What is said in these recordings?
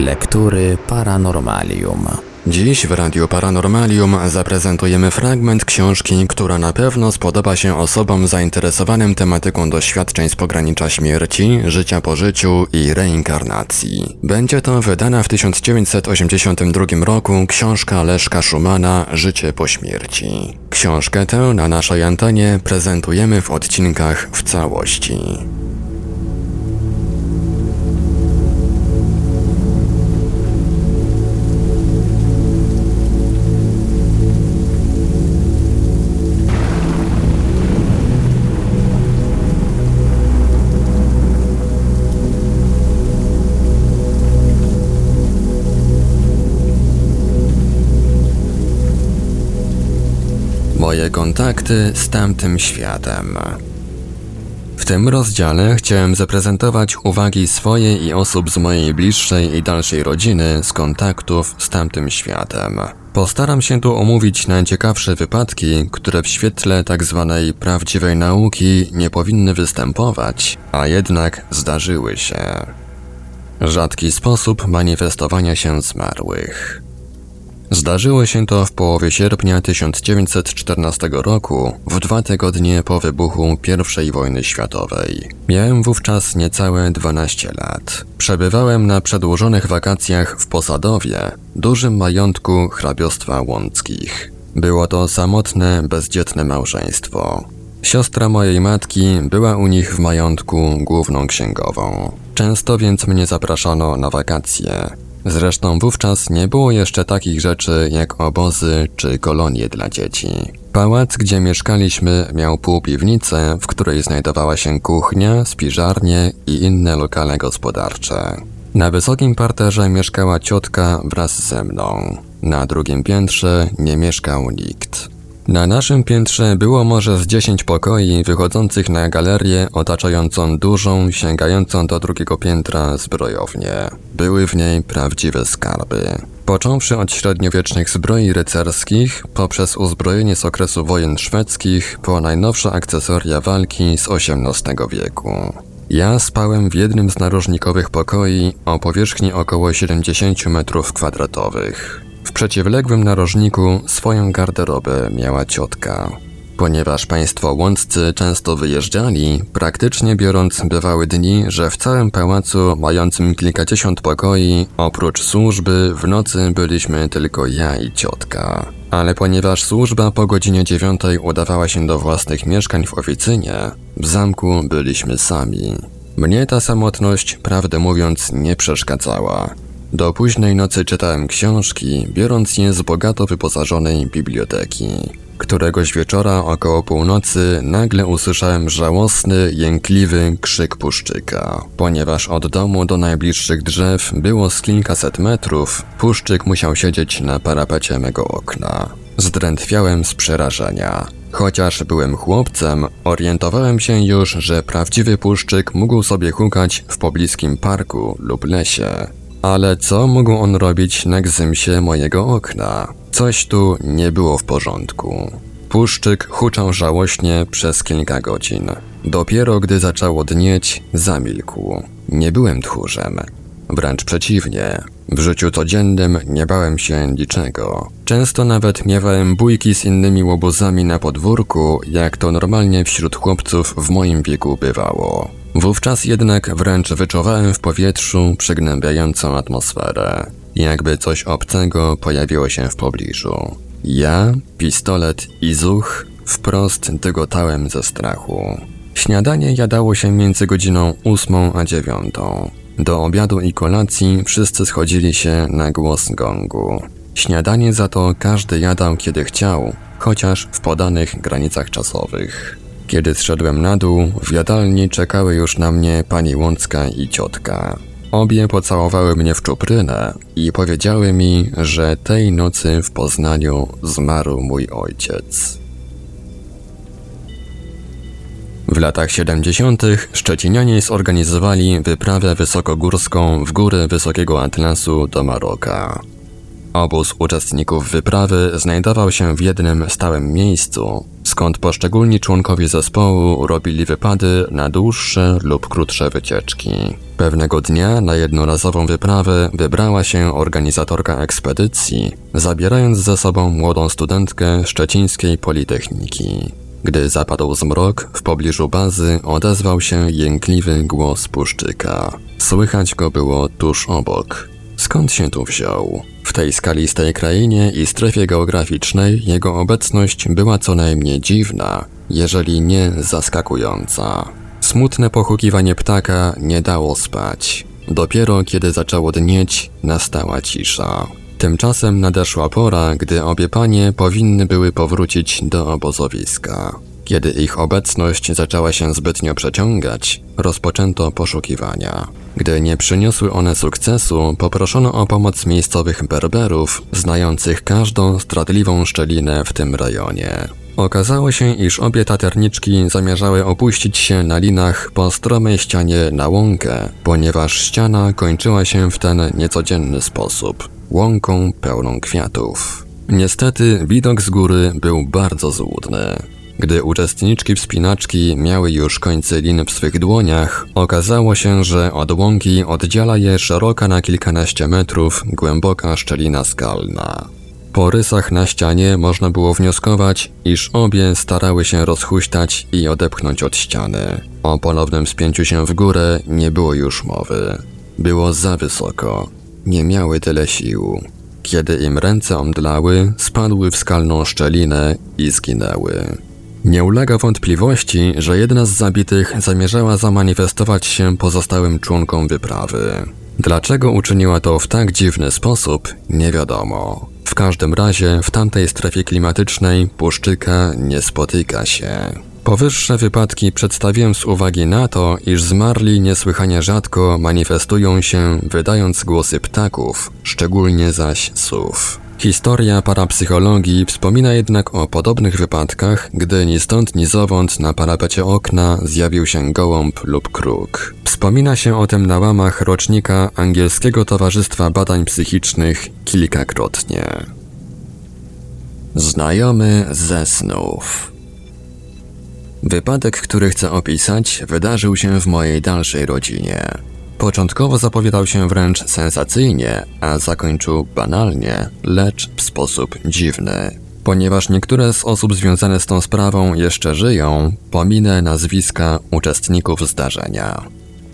Lektury Paranormalium. Dziś w Radiu Paranormalium zaprezentujemy fragment książki, która na pewno spodoba się osobom zainteresowanym tematyką doświadczeń z pogranicza śmierci, życia po życiu i reinkarnacji. Będzie to wydana w 1982 roku książka Leszka Szumana Życie po śmierci. Książkę tę na naszej antenie prezentujemy w odcinkach w całości. Moje kontakty z tamtym światem. W tym rozdziale chciałem zaprezentować uwagi swoje i osób z mojej bliższej i dalszej rodziny z kontaktów z tamtym światem. Postaram się tu omówić najciekawsze wypadki, które w świetle tzw. Tak prawdziwej nauki nie powinny występować, a jednak zdarzyły się. Rzadki sposób manifestowania się zmarłych. Zdarzyło się to w połowie sierpnia 1914 roku, w dwa tygodnie po wybuchu I wojny światowej. Miałem wówczas niecałe 12 lat. Przebywałem na przedłużonych wakacjach w Posadowie, dużym majątku hrabiostwa łąckich. Było to samotne, bezdzietne małżeństwo. Siostra mojej matki była u nich w majątku główną księgową. Często więc mnie zapraszano na wakacje. Zresztą wówczas nie było jeszcze takich rzeczy jak obozy czy kolonie dla dzieci. Pałac, gdzie mieszkaliśmy, miał półpiwnicę, w której znajdowała się kuchnia, spiżarnie i inne lokale gospodarcze. Na wysokim parterze mieszkała ciotka wraz ze mną. Na drugim piętrze nie mieszkał nikt. Na naszym piętrze było może z dziesięć pokoi wychodzących na galerię otaczającą dużą, sięgającą do drugiego piętra zbrojownię. Były w niej prawdziwe skarby. Począwszy od średniowiecznych zbroi rycerskich, poprzez uzbrojenie z okresu wojen szwedzkich, po najnowsze akcesoria walki z XVIII wieku. Ja spałem w jednym z narożnikowych pokoi o powierzchni około 70 metrów kwadratowych. W przeciwległym narożniku swoją garderobę miała ciotka. Ponieważ państwo łąccy często wyjeżdżali, praktycznie biorąc bywały dni, że w całym pałacu mającym kilkadziesiąt pokoi, oprócz służby, w nocy byliśmy tylko ja i ciotka. Ale ponieważ służba po godzinie dziewiątej udawała się do własnych mieszkań w oficynie, w zamku byliśmy sami. Mnie ta samotność, prawdę mówiąc, nie przeszkadzała. Do późnej nocy czytałem książki, biorąc je z bogato wyposażonej biblioteki. Któregoś wieczora około północy nagle usłyszałem żałosny, jękliwy krzyk puszczyka. Ponieważ od domu do najbliższych drzew było z kilkaset metrów, puszczyk musiał siedzieć na parapecie mego okna. Zdrętwiałem z przerażenia. Chociaż byłem chłopcem, orientowałem się już, że prawdziwy puszczyk mógł sobie hukać w pobliskim parku lub lesie. Ale co mógł on robić na gzymsie mojego okna? Coś tu nie było w porządku. Puszczyk huczał żałośnie przez kilka godzin. Dopiero gdy zaczęło dnieć, zamilkł. Nie byłem tchórzem. Wręcz przeciwnie. W życiu codziennym nie bałem się niczego. Często nawet miewałem bójki z innymi łobuzami na podwórku, jak to normalnie wśród chłopców w moim wieku bywało. Wówczas jednak wręcz wyczuwałem w powietrzu przygnębiającą atmosferę, jakby coś obcego pojawiło się w pobliżu. Ja, pistolet i zuch wprost dygotałem ze strachu. Śniadanie jadało się między godziną ósmą a dziewiątą. Do obiadu i kolacji wszyscy schodzili się na głos gongu. Śniadanie za to każdy jadał kiedy chciał, chociaż w podanych granicach czasowych. Kiedy zszedłem na dół, w jadalni czekały już na mnie pani Łącka i ciotka. Obie pocałowały mnie w czuprynę i powiedziały mi, że tej nocy w Poznaniu zmarł mój ojciec. W latach 70. Szczecinianie zorganizowali wyprawę wysokogórską w góry Wysokiego Atlasu do Maroka. Obóz uczestników wyprawy znajdował się w jednym stałym miejscu, skąd poszczególni członkowie zespołu robili wypady na dłuższe lub krótsze wycieczki. Pewnego dnia na jednorazową wyprawę wybrała się organizatorka ekspedycji, zabierając ze sobą młodą studentkę szczecińskiej Politechniki. Gdy zapadł zmrok, w pobliżu bazy odezwał się jękliwy głos puszczyka. Słychać go było tuż obok. Skąd się tu wziął? W tej skalistej krainie i strefie geograficznej jego obecność była co najmniej dziwna, jeżeli nie zaskakująca. Smutne pochukiwanie ptaka nie dało spać. Dopiero kiedy zaczęło dnieć, nastała cisza. Tymczasem nadeszła pora, gdy obie panie powinny były powrócić do obozowiska. Kiedy ich obecność zaczęła się zbytnio przeciągać, rozpoczęto poszukiwania. Gdy nie przyniosły one sukcesu, poproszono o pomoc miejscowych berberów, znających każdą stradliwą szczelinę w tym rejonie. Okazało się, iż obie taterniczki zamierzały opuścić się na linach po stromej ścianie na łąkę, ponieważ ściana kończyła się w ten niecodzienny sposób łąką pełną kwiatów. Niestety widok z góry był bardzo złudny. Gdy uczestniczki wspinaczki miały już końce lin w swych dłoniach, okazało się, że od łąki oddziela je szeroka na kilkanaście metrów głęboka szczelina skalna. Po rysach na ścianie można było wnioskować, iż obie starały się rozhuśtać i odepchnąć od ściany. O ponownym spięciu się w górę nie było już mowy. Było za wysoko. Nie miały tyle sił. Kiedy im ręce omdlały, spadły w skalną szczelinę i zginęły. Nie ulega wątpliwości, że jedna z zabitych zamierzała zamanifestować się pozostałym członkom wyprawy. Dlaczego uczyniła to w tak dziwny sposób, nie wiadomo. W każdym razie w tamtej strefie klimatycznej puszczyka nie spotyka się. Powyższe wypadki przedstawiłem z uwagi na to, iż zmarli niesłychanie rzadko manifestują się wydając głosy ptaków, szczególnie zaś sów. Historia parapsychologii wspomina jednak o podobnych wypadkach, gdy ni stąd ni zowąd na parapecie okna zjawił się gołąb lub kruk. Wspomina się o tym na łamach rocznika Angielskiego Towarzystwa Badań Psychicznych kilkakrotnie. Znajomy ze snów Wypadek, który chcę opisać, wydarzył się w mojej dalszej rodzinie. Początkowo zapowiadał się wręcz sensacyjnie, a zakończył banalnie, lecz w sposób dziwny. Ponieważ niektóre z osób związane z tą sprawą jeszcze żyją, pominę nazwiska uczestników zdarzenia.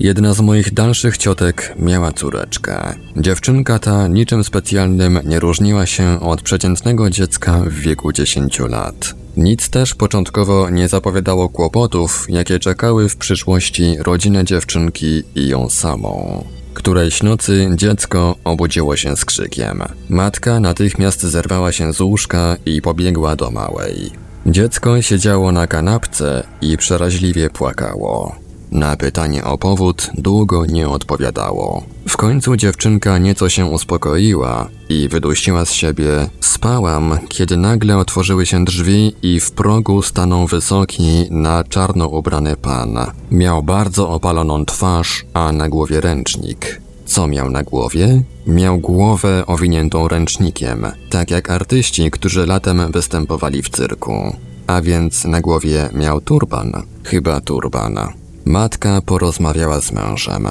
Jedna z moich dalszych ciotek miała córeczkę. Dziewczynka ta niczym specjalnym nie różniła się od przeciętnego dziecka w wieku 10 lat. Nic też początkowo nie zapowiadało kłopotów, jakie czekały w przyszłości rodzinę dziewczynki i ją samą. Którejś nocy dziecko obudziło się z krzykiem. Matka natychmiast zerwała się z łóżka i pobiegła do małej. Dziecko siedziało na kanapce i przeraźliwie płakało. Na pytanie o powód długo nie odpowiadało. W końcu dziewczynka nieco się uspokoiła i wydusiła z siebie: Spałam, kiedy nagle otworzyły się drzwi i w progu stanął wysoki, na czarno ubrany pan. Miał bardzo opaloną twarz, a na głowie ręcznik. Co miał na głowie? Miał głowę owiniętą ręcznikiem, tak jak artyści, którzy latem występowali w cyrku. A więc na głowie miał turban, chyba turban. Matka porozmawiała z mężem.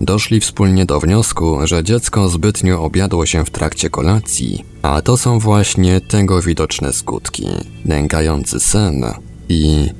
Doszli wspólnie do wniosku, że dziecko zbytnio objadło się w trakcie kolacji, a to są właśnie tego widoczne skutki. Nękający sen i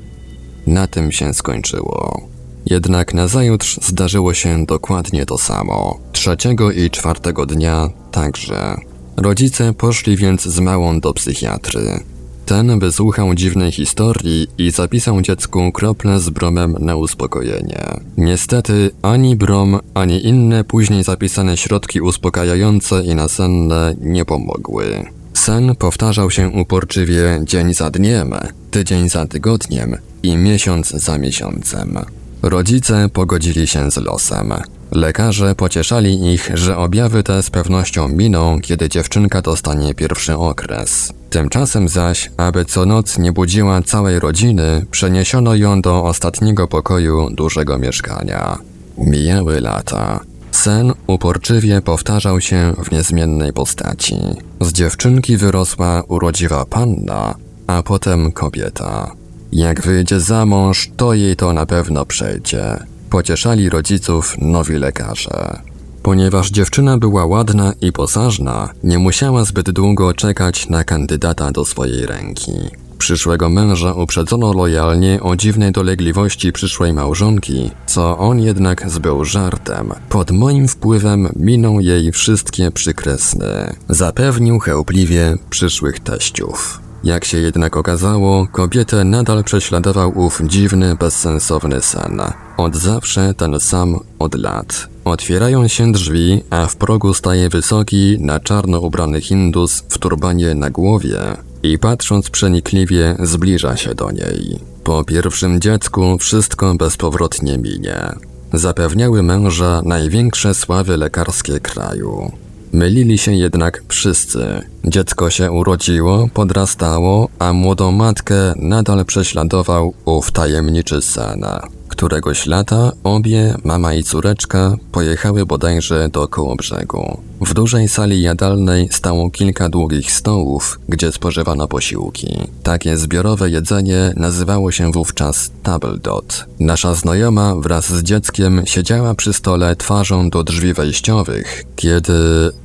na tym się skończyło. Jednak nazajutrz zdarzyło się dokładnie to samo. Trzeciego i czwartego dnia także. Rodzice poszli więc z małą do psychiatry. Ten wysłuchał dziwnej historii i zapisał dziecku krople z bromem na uspokojenie. Niestety ani brom, ani inne później zapisane środki uspokajające i nasenne nie pomogły. Sen powtarzał się uporczywie dzień za dniem, tydzień za tygodniem i miesiąc za miesiącem. Rodzice pogodzili się z losem. Lekarze pocieszali ich, że objawy te z pewnością miną, kiedy dziewczynka dostanie pierwszy okres. Tymczasem zaś, aby co noc nie budziła całej rodziny, przeniesiono ją do ostatniego pokoju dużego mieszkania. Mijały lata. Sen uporczywie powtarzał się w niezmiennej postaci. Z dziewczynki wyrosła urodziwa panna, a potem kobieta. Jak wyjdzie za mąż, to jej to na pewno przejdzie. Pocieszali rodziców nowi lekarze. Ponieważ dziewczyna była ładna i posażna, nie musiała zbyt długo czekać na kandydata do swojej ręki. Przyszłego męża uprzedzono lojalnie o dziwnej dolegliwości przyszłej małżonki, co on jednak zbył żartem. Pod moim wpływem minął jej wszystkie przykresny. Zapewnił chełpliwie przyszłych teściów. Jak się jednak okazało, kobietę nadal prześladował ów dziwny, bezsensowny sen. Od zawsze ten sam od lat. Otwierają się drzwi, a w progu staje wysoki, na czarno ubrany Hindus w turbanie na głowie i patrząc przenikliwie zbliża się do niej. Po pierwszym dziecku wszystko bezpowrotnie minie. Zapewniały męża największe sławy lekarskie kraju. Mylili się jednak wszyscy. Dziecko się urodziło, podrastało, a młodą matkę nadal prześladował ów tajemniczy sen. Któregoś lata obie, mama i córeczka, pojechały bodajże do brzegu. W dużej sali jadalnej stało kilka długich stołów, gdzie spożywano posiłki. Takie zbiorowe jedzenie nazywało się wówczas table dot. Nasza znajoma wraz z dzieckiem siedziała przy stole twarzą do drzwi wejściowych, kiedy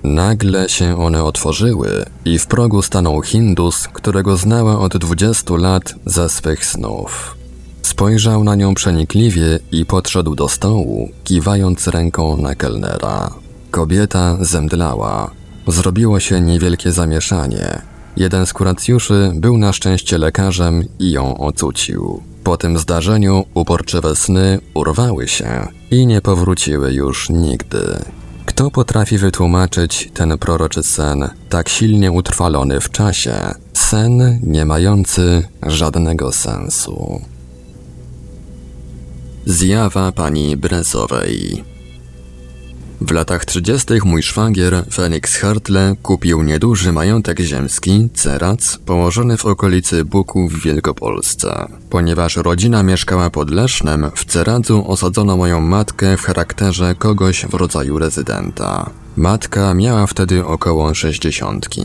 nagle się one otworzyły i w progu stanął Hindus, którego znała od 20 lat ze swych snów. Spojrzał na nią przenikliwie i podszedł do stołu, kiwając ręką na kelnera. Kobieta zemdlała. Zrobiło się niewielkie zamieszanie. Jeden z kuracjuszy był na szczęście lekarzem i ją ocucił. Po tym zdarzeniu uporczywe sny urwały się i nie powróciły już nigdy. Kto potrafi wytłumaczyć ten proroczy sen, tak silnie utrwalony w czasie, sen nie mający żadnego sensu? Zjawa pani Brezowej w latach 30. mój szwagier, Felix Hartle, kupił nieduży majątek ziemski, Cerac, położony w okolicy Buku w Wielkopolsce. Ponieważ rodzina mieszkała pod Lesznem, w Ceradzu osadzono moją matkę w charakterze kogoś w rodzaju rezydenta. Matka miała wtedy około sześćdziesiątki.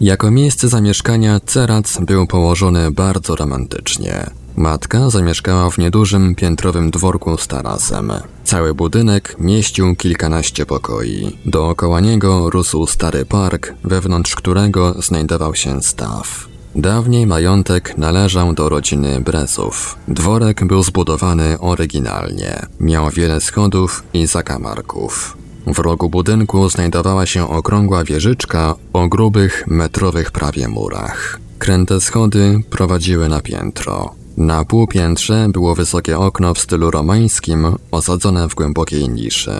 Jako miejsce zamieszkania Cerac był położony bardzo romantycznie. Matka zamieszkała w niedużym piętrowym dworku z tarasem. Cały budynek mieścił kilkanaście pokoi. Dookoła niego rósł stary park, wewnątrz którego znajdował się staw. Dawniej majątek należał do rodziny Brezów. Dworek był zbudowany oryginalnie. Miał wiele schodów i zakamarków. W rogu budynku znajdowała się okrągła wieżyczka o grubych, metrowych prawie murach. Kręte schody prowadziły na piętro. Na półpiętrze było wysokie okno w stylu romańskim, osadzone w głębokiej niszy.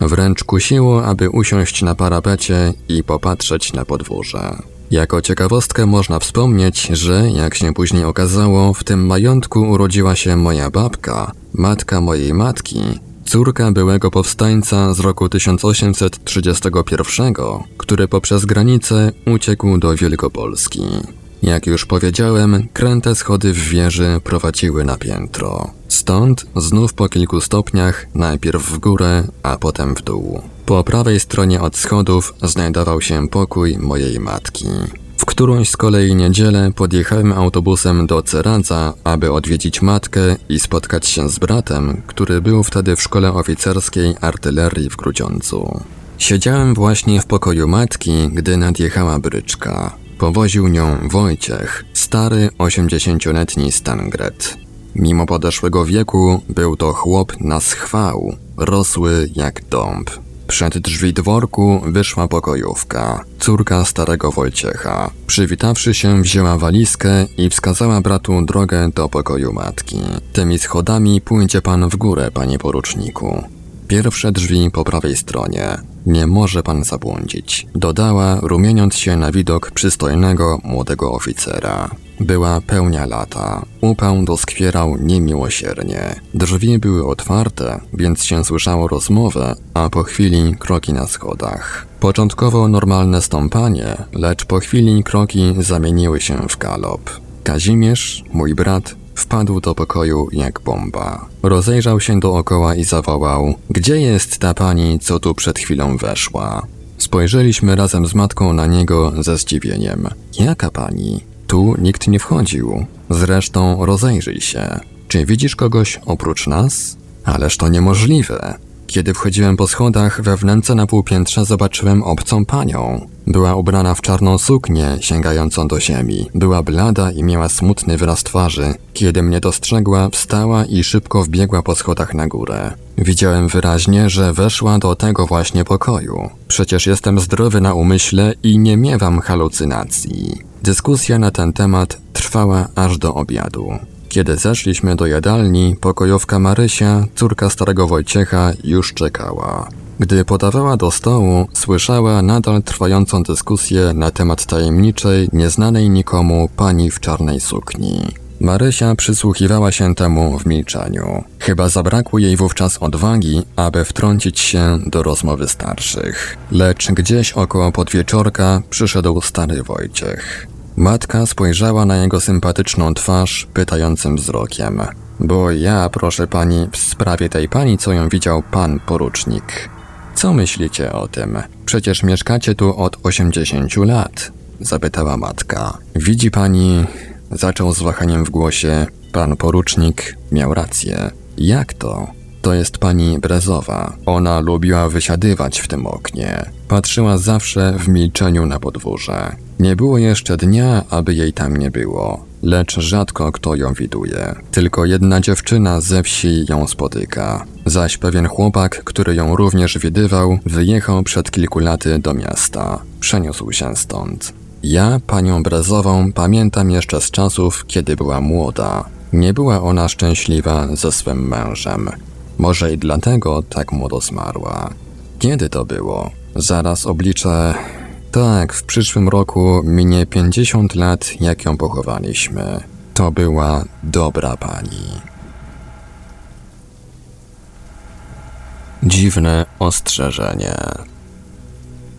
Wręcz kusiło, aby usiąść na parapecie i popatrzeć na podwórze. Jako ciekawostkę można wspomnieć, że, jak się później okazało, w tym majątku urodziła się moja babka, matka mojej matki, córka byłego powstańca z roku 1831, który poprzez granicę uciekł do Wielkopolski. Jak już powiedziałem, kręte schody w wieży prowadziły na piętro. Stąd znów po kilku stopniach, najpierw w górę, a potem w dół. Po prawej stronie od schodów znajdował się pokój mojej matki. W którąś z kolei niedzielę podjechałem autobusem do Ceradza, aby odwiedzić matkę i spotkać się z bratem, który był wtedy w szkole oficerskiej artylerii w Grudziądzu. Siedziałem właśnie w pokoju matki, gdy nadjechała bryczka. Powoził nią Wojciech, stary osiemdziesięcioletni Stangret. Mimo podeszłego wieku był to chłop na schwał, rosły jak dąb. Przed drzwi dworku wyszła pokojówka, córka starego Wojciecha. Przywitawszy się, wzięła walizkę i wskazała bratu drogę do pokoju matki. Tymi schodami pójdzie pan w górę, panie poruczniku. Pierwsze drzwi po prawej stronie. Nie może pan zabłądzić, dodała, rumieniąc się na widok przystojnego młodego oficera. Była pełnia lata. Upał doskwierał niemiłosiernie. Drzwi były otwarte, więc się słyszało rozmowę, a po chwili kroki na schodach. Początkowo normalne stąpanie, lecz po chwili kroki zamieniły się w galop. Kazimierz, mój brat, Wpadł do pokoju jak bomba. Rozejrzał się dookoła i zawołał: Gdzie jest ta pani, co tu przed chwilą weszła? Spojrzeliśmy razem z matką na niego ze zdziwieniem. Jaka pani? Tu nikt nie wchodził. Zresztą rozejrzyj się. Czy widzisz kogoś oprócz nas? Ależ to niemożliwe. Kiedy wchodziłem po schodach, we wnęce na półpiętrze zobaczyłem obcą panią. Była ubrana w czarną suknię, sięgającą do ziemi. Była blada i miała smutny wyraz twarzy. Kiedy mnie dostrzegła, wstała i szybko wbiegła po schodach na górę. Widziałem wyraźnie, że weszła do tego właśnie pokoju. Przecież jestem zdrowy na umyśle i nie miewam halucynacji. Dyskusja na ten temat trwała aż do obiadu. Kiedy zeszliśmy do jadalni, pokojowka Marysia, córka starego Wojciecha, już czekała. Gdy podawała do stołu, słyszała nadal trwającą dyskusję na temat tajemniczej, nieznanej nikomu pani w czarnej sukni. Marysia przysłuchiwała się temu w milczeniu. Chyba zabrakło jej wówczas odwagi, aby wtrącić się do rozmowy starszych. Lecz gdzieś około podwieczorka przyszedł stary Wojciech. Matka spojrzała na jego sympatyczną twarz pytającym wzrokiem. Bo ja, proszę pani, w sprawie tej pani, co ją widział pan porucznik. Co myślicie o tym? Przecież mieszkacie tu od 80 lat, zapytała matka. Widzi pani, zaczął z wahaniem w głosie, pan porucznik miał rację. Jak to? To jest pani Brezowa. Ona lubiła wysiadywać w tym oknie. Patrzyła zawsze w milczeniu na podwórze. Nie było jeszcze dnia, aby jej tam nie było, lecz rzadko kto ją widuje. Tylko jedna dziewczyna ze wsi ją spotyka. Zaś pewien chłopak, który ją również widywał, wyjechał przed kilku laty do miasta. Przeniósł się stąd. Ja panią Brezową pamiętam jeszcze z czasów, kiedy była młoda. Nie była ona szczęśliwa ze swym mężem. Może i dlatego tak młodo zmarła. Kiedy to było? Zaraz obliczę. Tak, w przyszłym roku minie 50 lat, jak ją pochowaliśmy. To była dobra pani. Dziwne ostrzeżenie.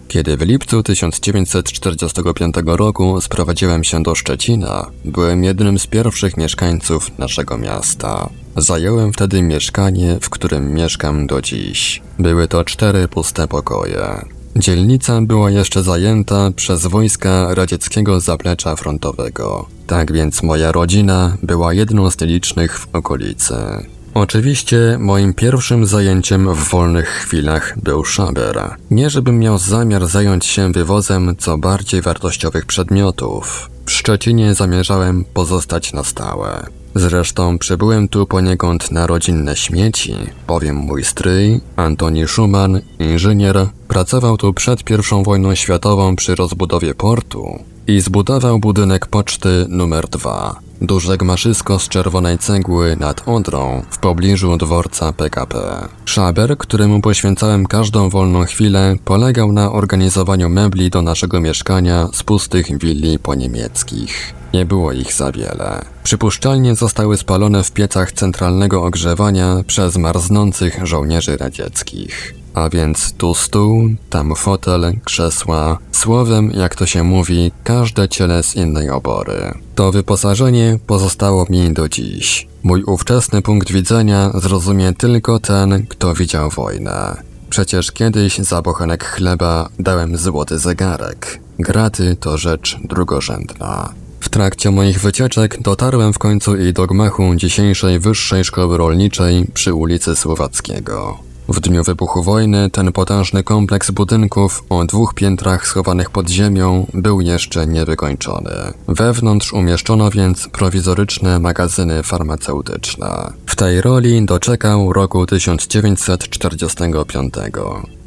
Kiedy w lipcu 1945 roku sprowadziłem się do Szczecina, byłem jednym z pierwszych mieszkańców naszego miasta. Zająłem wtedy mieszkanie, w którym mieszkam do dziś. Były to cztery puste pokoje. Dzielnica była jeszcze zajęta przez wojska radzieckiego zaplecza frontowego. Tak więc moja rodzina była jedną z licznych w okolicy. Oczywiście moim pierwszym zajęciem w wolnych chwilach był szaber. Nie żebym miał zamiar zająć się wywozem co bardziej wartościowych przedmiotów. W Szczecinie zamierzałem pozostać na stałe. Zresztą przybyłem tu poniekąd na rodzinne śmieci, bowiem mój stryj, Antoni Schumann, inżynier, pracował tu przed I wojną światową przy rozbudowie portu i zbudował budynek poczty numer 2. Duże gmaszysko z czerwonej cegły nad Odrą w pobliżu dworca PKP. Szaber, któremu poświęcałem każdą wolną chwilę, polegał na organizowaniu mebli do naszego mieszkania z pustych willi poniemieckich. Nie było ich za wiele. Przypuszczalnie zostały spalone w piecach centralnego ogrzewania przez marznących żołnierzy radzieckich. A więc tu stół, tam fotel, krzesła, słowem, jak to się mówi, każde ciele z innej obory. To wyposażenie pozostało mi do dziś. Mój ówczesny punkt widzenia zrozumie tylko ten, kto widział wojnę. Przecież kiedyś za bochenek chleba dałem złoty zegarek. Graty to rzecz drugorzędna. W trakcie moich wycieczek dotarłem w końcu i do gmachu dzisiejszej Wyższej Szkoły Rolniczej przy ulicy Słowackiego. W dniu wybuchu wojny ten potężny kompleks budynków o dwóch piętrach schowanych pod ziemią był jeszcze niewykończony. Wewnątrz umieszczono więc prowizoryczne magazyny farmaceutyczne. W tej roli doczekał roku 1945.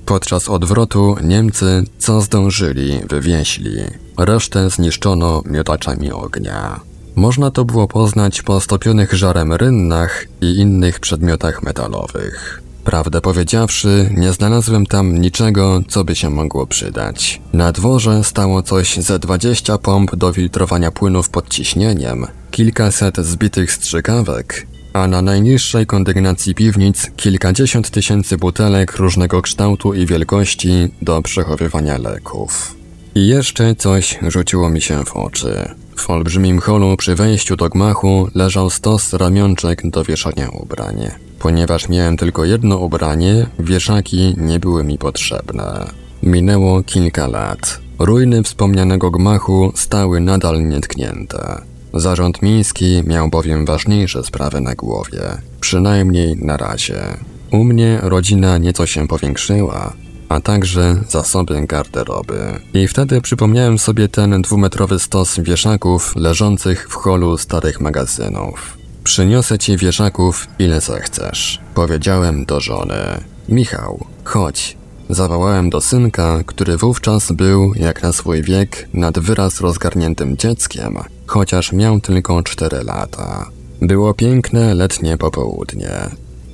Podczas odwrotu Niemcy, co zdążyli, wywieźli. Resztę zniszczono miotaczami ognia. Można to było poznać po stopionych żarem rynnach i innych przedmiotach metalowych. Prawdę powiedziawszy, nie znalazłem tam niczego, co by się mogło przydać. Na dworze stało coś ze 20 pomp do filtrowania płynów pod ciśnieniem, kilkaset zbitych strzykawek, a na najniższej kondygnacji piwnic kilkadziesiąt tysięcy butelek różnego kształtu i wielkości do przechowywania leków. I jeszcze coś rzuciło mi się w oczy. W olbrzymim holu przy wejściu do gmachu leżał stos ramionczek do wieszania ubrań. Ponieważ miałem tylko jedno ubranie, wieszaki nie były mi potrzebne. Minęło kilka lat. Ruiny wspomnianego gmachu stały nadal nietknięte. Zarząd miejski miał bowiem ważniejsze sprawy na głowie, przynajmniej na razie. U mnie rodzina nieco się powiększyła, a także zasoby garderoby. I wtedy przypomniałem sobie ten dwumetrowy stos wieszaków leżących w holu starych magazynów. Przyniosę ci wieszaków ile zechcesz, powiedziałem do żony. Michał, chodź. Zawołałem do synka, który wówczas był, jak na swój wiek, nad wyraz rozgarniętym dzieckiem, chociaż miał tylko cztery lata. Było piękne letnie popołudnie,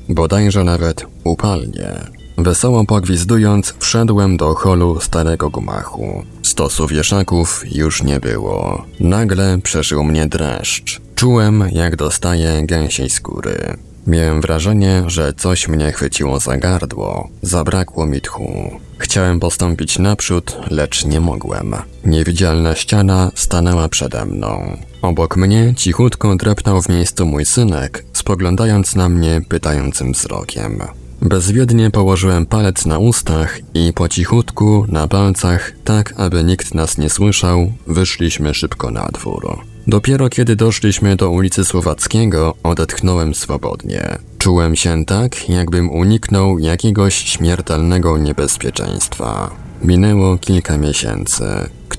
bodajże nawet upalnie. Wesoło pogwizdując, wszedłem do holu starego gmachu. Stosu wieszaków już nie było. Nagle przeszył mnie dreszcz. Czułem, jak dostaję gęsiej skóry. Miałem wrażenie, że coś mnie chwyciło za gardło. Zabrakło mi tchu. Chciałem postąpić naprzód, lecz nie mogłem. Niewidzialna ściana stanęła przede mną. Obok mnie cichutko drepnął w miejscu mój synek, spoglądając na mnie pytającym wzrokiem. Bezwiednie położyłem palec na ustach i po cichutku, na palcach, tak aby nikt nas nie słyszał, wyszliśmy szybko na dwór. Dopiero kiedy doszliśmy do ulicy Słowackiego, odetchnąłem swobodnie. Czułem się tak, jakbym uniknął jakiegoś śmiertelnego niebezpieczeństwa. Minęło kilka miesięcy.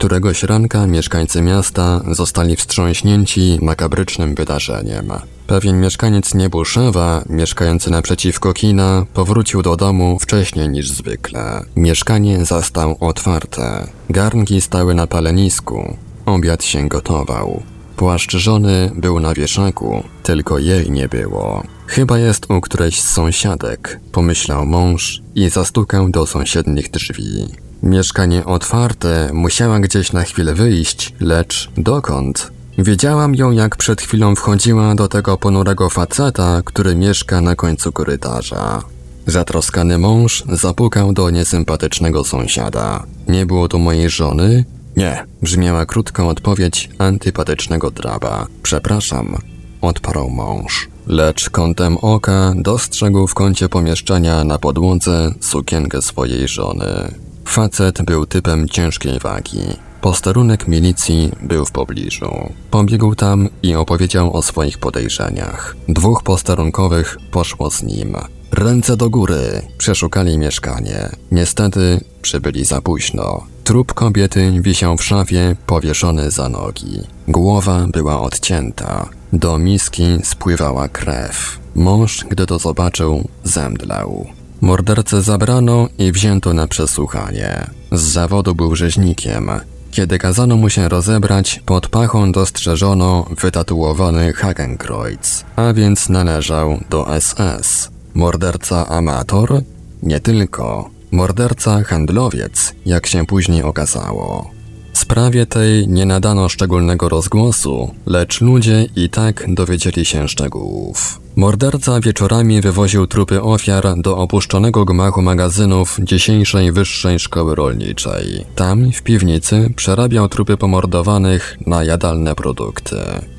Któregoś ranka mieszkańcy miasta zostali wstrząśnięci makabrycznym wydarzeniem. Pewien mieszkaniec Niebuszewa, mieszkający naprzeciwko kina, powrócił do domu wcześniej niż zwykle. Mieszkanie zastał otwarte. Garnki stały na palenisku. Obiad się gotował. Płaszcz żony był na wieszaku, tylko jej nie było. Chyba jest u którejś z sąsiadek, pomyślał mąż i zastukał do sąsiednich drzwi. Mieszkanie otwarte, musiała gdzieś na chwilę wyjść, lecz dokąd? Wiedziałam ją, jak przed chwilą wchodziła do tego ponurego faceta, który mieszka na końcu korytarza. Zatroskany mąż zapukał do niesympatycznego sąsiada. Nie było tu mojej żony? Nie, brzmiała krótką odpowiedź antypatycznego draba. Przepraszam, odparł mąż. Lecz kątem oka dostrzegł w kącie pomieszczenia na podłodze sukienkę swojej żony. Facet był typem ciężkiej wagi. Posterunek milicji był w pobliżu. Pobiegł tam i opowiedział o swoich podejrzeniach. Dwóch posterunkowych poszło z nim. Ręce do góry! Przeszukali mieszkanie. Niestety przybyli za późno. Trup kobiety wisiał w szafie, powieszony za nogi. Głowa była odcięta. Do miski spływała krew. Mąż, gdy to zobaczył, zemdlał. Mordercę zabrano i wzięto na przesłuchanie. Z zawodu był rzeźnikiem. Kiedy kazano mu się rozebrać, pod pachą dostrzeżono wytatuowany Hakenkreuz, a więc należał do SS. Morderca amator? Nie tylko. Morderca handlowiec, jak się później okazało. Sprawie tej nie nadano szczególnego rozgłosu, lecz ludzie i tak dowiedzieli się szczegółów. Morderca wieczorami wywoził trupy ofiar do opuszczonego gmachu magazynów dzisiejszej wyższej szkoły rolniczej. Tam, w piwnicy, przerabiał trupy pomordowanych na jadalne produkty.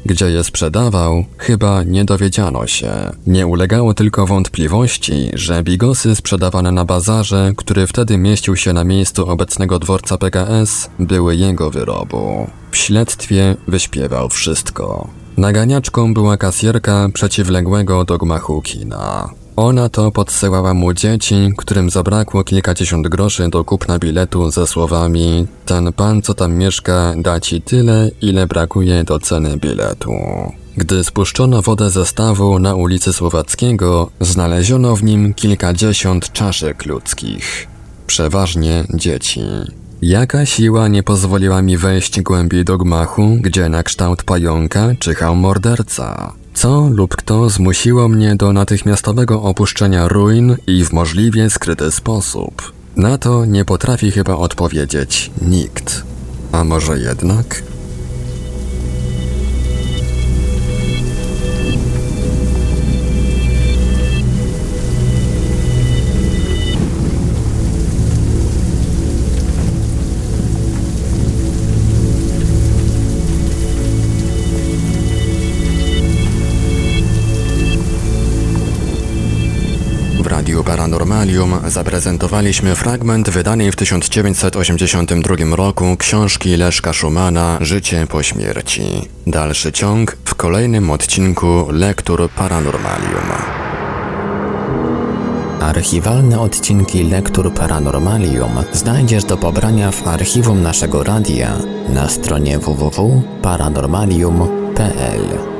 Gdzie je sprzedawał, chyba nie dowiedziano się. Nie ulegało tylko wątpliwości, że bigosy sprzedawane na bazarze, który wtedy mieścił się na miejscu obecnego dworca PKS, były jego wyrobu. W śledztwie wyśpiewał wszystko. Naganiaczką była kasjerka przeciwległego do gmachu kina. Ona to podsyłała mu dzieci, którym zabrakło kilkadziesiąt groszy do kupna biletu ze słowami Ten pan, co tam mieszka, da ci tyle, ile brakuje do ceny biletu. Gdy spuszczono wodę ze stawu na ulicy Słowackiego, znaleziono w nim kilkadziesiąt czaszek ludzkich. Przeważnie dzieci. Jaka siła nie pozwoliła mi wejść głębiej do gmachu, gdzie na kształt pająka czyhał morderca? Co lub kto zmusiło mnie do natychmiastowego opuszczenia ruin i w możliwie skryty sposób? Na to nie potrafi chyba odpowiedzieć nikt. A może jednak? Zaprezentowaliśmy fragment wydanej w 1982 roku książki Leszka Szumana Życie po śmierci. Dalszy ciąg w kolejnym odcinku Lektur Paranormalium. Archiwalne odcinki Lektur Paranormalium znajdziesz do pobrania w archiwum naszego radia na stronie www.paranormalium.pl.